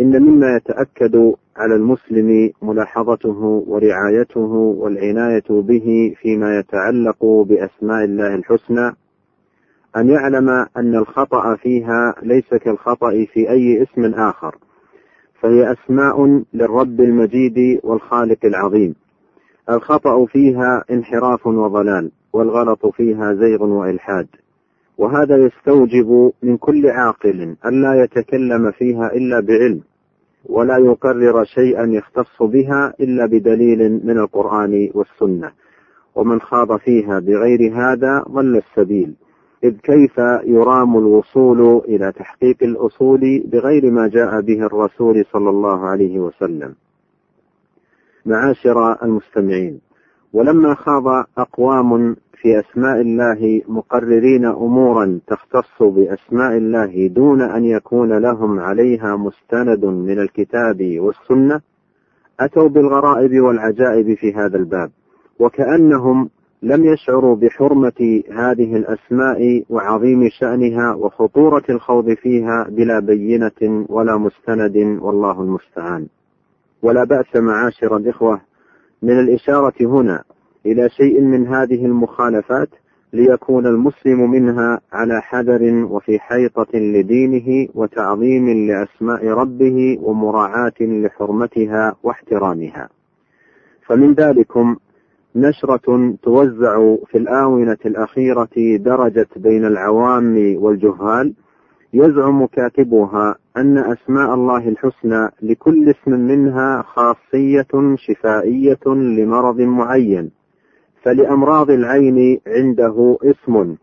إن مما يتأكد على المسلم ملاحظته ورعايته والعناية به فيما يتعلق بأسماء الله الحسنى أن يعلم أن الخطأ فيها ليس كالخطأ في أي اسم آخر فهي أسماء للرب المجيد والخالق العظيم. الخطأ فيها انحراف وضلال والغلط فيها زيغ وإلحاد. وهذا يستوجب من كل عاقل ألا يتكلم فيها إلا بعلم ولا يقرر شيئا يختص بها إلا بدليل من القرآن والسنة. ومن خاض فيها بغير هذا ضل السبيل. إذ كيف يرام الوصول إلى تحقيق الأصول بغير ما جاء به الرسول صلى الله عليه وسلم؟ معاشر المستمعين ولما خاض أقوام في أسماء الله مقررين أمورا تختص بأسماء الله دون أن يكون لهم عليها مستند من الكتاب والسنة أتوا بالغرائب والعجائب في هذا الباب. وكأنهم لم يشعروا بحرمة هذه الأسماء وعظيم شأنها وخطورة الخوض فيها بلا بينة ولا مستند والله المستعان. ولا بأس معاشر الإخوة من الإشارة هنا إلى شيء من هذه المخالفات ليكون المسلم منها على حذر وفي حيطة لدينه وتعظيم لأسماء ربه ومراعاة لحرمتها واحترامها. فمن ذلكم نشرة توزع في الآونة الأخيرة درجت بين العوام والجهال يزعم كاتبها أن أسماء الله الحسنى لكل اسم منها خاصية شفائية لمرض معين فلأمراض العين عنده اسم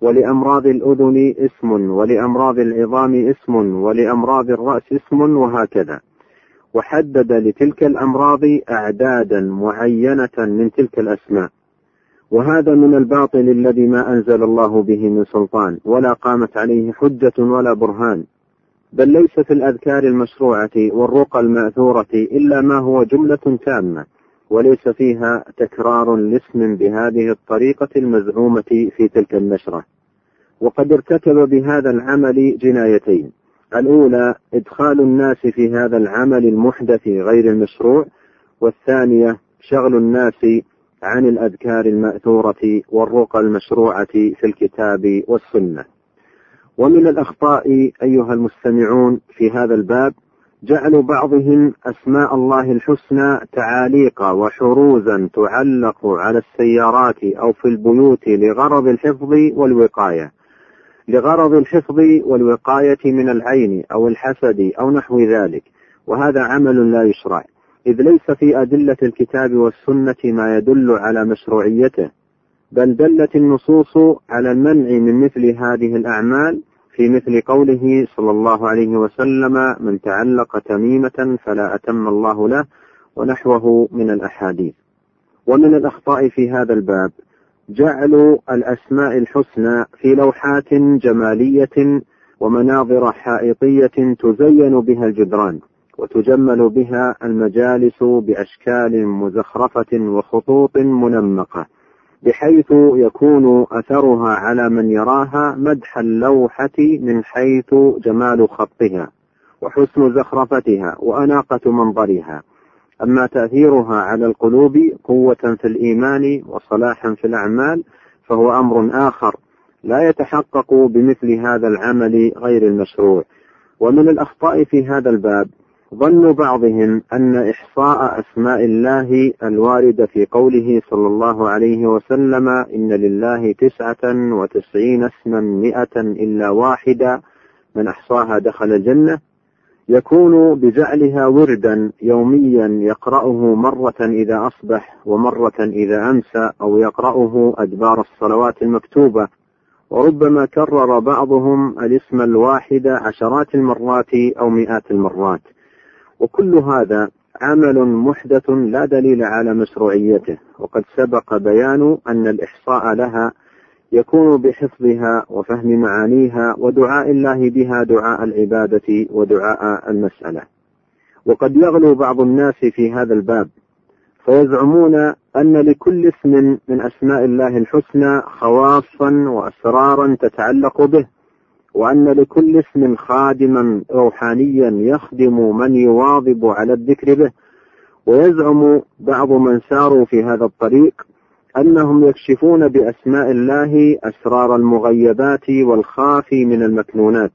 ولأمراض الأذن اسم ولأمراض العظام اسم ولأمراض الرأس اسم وهكذا. وحدد لتلك الأمراض أعدادا معينة من تلك الأسماء. وهذا من الباطل الذي ما أنزل الله به من سلطان ولا قامت عليه حجة ولا برهان. بل ليس في الأذكار المشروعة والرقى المأثورة إلا ما هو جملة تامة وليس فيها تكرار لاسم بهذه الطريقة المزعومة في تلك النشرة. وقد ارتكب بهذا العمل جنايتين. الأولى إدخال الناس في هذا العمل المحدث غير المشروع والثانية شغل الناس عن الأذكار المأثورة والرقى المشروعة في الكتاب والسنة. ومن الأخطاء أيها المستمعون في هذا الباب جعل بعضهم أسماء الله الحسنى تعاليق وحروزا تعلق على السيارات أو في البيوت لغرض الحفظ والوقاية. لغرض الحفظ والوقاية من العين أو الحسد أو نحو ذلك وهذا عمل لا يشرع. إذ ليس في أدلة الكتاب والسنة ما يدل على مشروعيته. بل دلت النصوص على المنع من مثل هذه الأعمال في مثل قوله صلى الله عليه وسلم من تعلق تميمة فلا أتم الله له ونحوه من الأحاديث. ومن الأخطاء في هذا الباب جعل الأسماء الحسنى في لوحات جمالية ومناظر حائطية تزين بها الجدران وتجمل بها المجالس بأشكال مزخرفة وخطوط منمقة. بحيث يكون أثرها على من يراها مدح اللوحة من حيث جمال خطها وحسن زخرفتها وأناقة منظرها. أما تأثيرها على القلوب قوة في الإيمان وصلاحا في الأعمال فهو أمر آخر لا يتحقق بمثل هذا العمل غير المشروع. ومن الأخطاء في هذا الباب ظن بعضهم أن إحصاء أسماء الله الواردة في قوله صلى الله عليه وسلم إن لله تسعة وتسعين اسما مئة إلا واحدة من أحصاها دخل الجنة يكون بجعلها وردا يوميا يقرأه مرة إذا أصبح ومرة إذا أمسى أو يقرأه أدبار الصلوات المكتوبة. وربما كرر بعضهم الاسم الواحد عشرات المرات أو مئات المرات. وكل هذا عمل محدث لا دليل على مشروعيته. وقد سبق بيان أن الإحصاء لها يكون بحفظها وفهم معانيها ودعاء الله بها دعاء العبادة ودعاء المسألة. وقد يغلو بعض الناس في هذا الباب فيزعمون أن لكل اسم من أسماء الله الحسنى خواصا وأسرارا تتعلق به. وأن لكل اسم خادما روحانيا يخدم من يواظب على الذكر به. ويزعم بعض من ساروا في هذا الطريق أنهم يكشفون بأسماء الله أسرار المغيبات والخافي من المكنونات.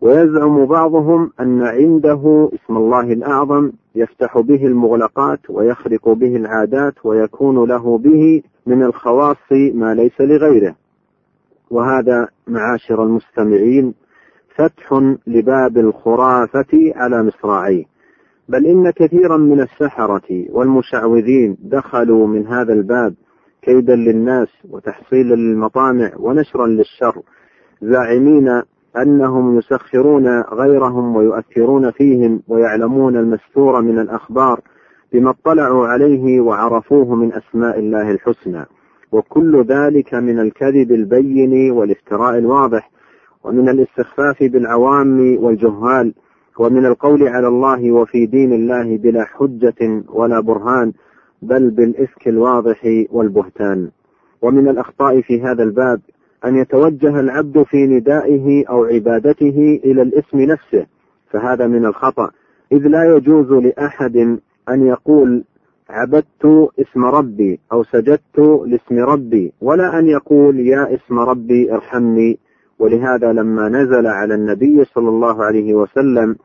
ويزعم بعضهم أن عنده اسم الله الأعظم يفتح به المغلقات ويخرق به العادات ويكون له به من الخواص ما ليس لغيره. وهذا معاشر المستمعين فتح لباب الخرافة على مصراعيه. بل إن كثيرا من السحرة والمشعوذين دخلوا من هذا الباب كيدا للناس وتحصيلا للمطامع ونشرا للشر زاعمين أنهم يسخرون غيرهم ويؤثرون فيهم ويعلمون المستور من الأخبار بما اطلعوا عليه وعرفوه من أسماء الله الحسنى. وكل ذلك من الكذب البين والافتراء الواضح ومن الاستخفاف بالعوام والجهال ومن القول على الله وفي دين الله بلا حجة ولا برهان بل بالإفك الواضح والبهتان. ومن الأخطاء في هذا الباب أن يتوجه العبد في ندائه أو عبادته إلى الاسم نفسه فهذا من الخطأ. إذ لا يجوز لأحد أن يقول عبدت اسم ربي أو سجدت لاسم ربي ولا أن يقول يا اسم ربي ارحمني. ولهذا لما نزل على النبي صلى الله عليه وسلم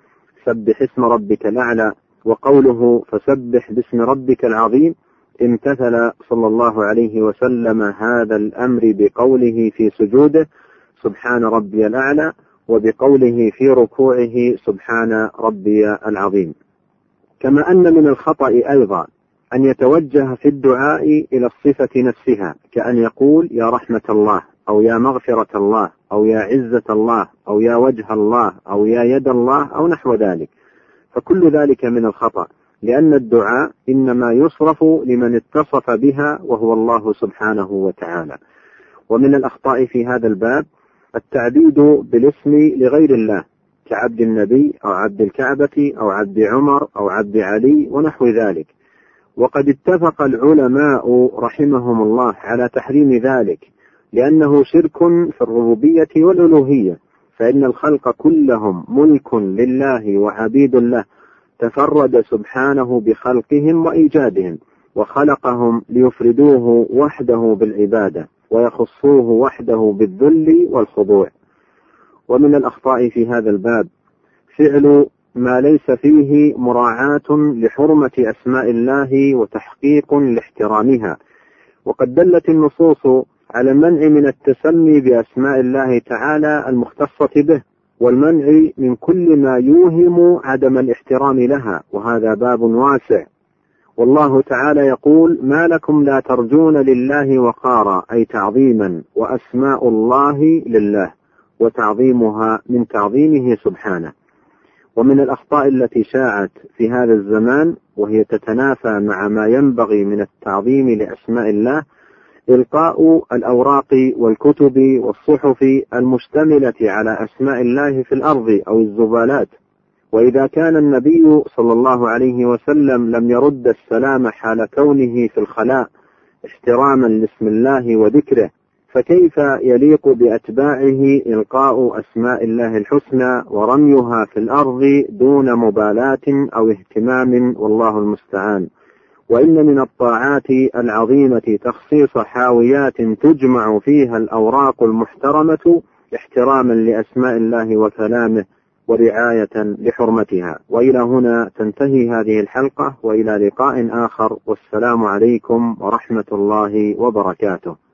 سبح اسم ربك الأعلى وقوله فسبح باسم ربك العظيم امتثل صلى الله عليه وسلم هذا الأمر بقوله في سجوده سبحان ربي الأعلى وبقوله في ركوعه سبحان ربي العظيم. كما أن من الخطأ أيضا أن يتوجه في الدعاء إلى الصفة نفسها كأن يقول يا رحمة الله أو يا مغفرة الله أو يا عزة الله أو يا وجه الله أو يا يد الله أو نحو ذلك. فكل ذلك من الخطأ لأن الدعاء إنما يصرف لمن اتصف بها وهو الله سبحانه وتعالى. ومن الأخطاء في هذا الباب التعبيد بالاسم لغير الله كعبد النبي أو عبد الكعبة أو عبد عمر أو عبد علي ونحو ذلك. وقد اتفق العلماء رحمهم الله على تحريم ذلك لأنه شرك في الربوبية والألوهية فإن الخلق كلهم ملك لله وعبيد له تفرد سبحانه بخلقهم وإيجادهم وخلقهم ليفردوه وحده بالعبادة ويخصوه وحده بالذل والخضوع. ومن الأخطاء في هذا الباب فعل ما ليس فيه مراعاة لحرمة أسماء الله وتحقيق لاحترامها. وقد دلت النصوص على المنع من التسمي بأسماء الله تعالى المختصة به والمنع من كل ما يوهم عدم الاحترام لها وهذا باب واسع. والله تعالى يقول ما لكم لا ترجون لله وقارا أي تعظيما وأسماء الله لله وتعظيمها من تعظيمه سبحانه. ومن الأخطاء التي شاعت في هذا الزمان وهي تتنافى مع ما ينبغي من التعظيم لأسماء الله إلقاء الأوراق والكتب والصحف المشتملة على أسماء الله في الأرض أو الزبالات. وإذا كان النبي صلى الله عليه وسلم لم يرد السلام حال كونه في الخلاء احتراما لاسم الله وذكره. فكيف يليق بأتباعه إلقاء أسماء الله الحسنى ورميها في الأرض دون مبالاة أو اهتمام؟ والله المستعان. وإن من الطاعات العظيمة تخصيص حاويات تجمع فيها الأوراق المحترمة احتراما لأسماء الله وكلامه ورعاية لحرمتها. وإلى هنا تنتهي هذه الحلقة وإلى لقاء آخر. والسلام عليكم ورحمة الله وبركاته.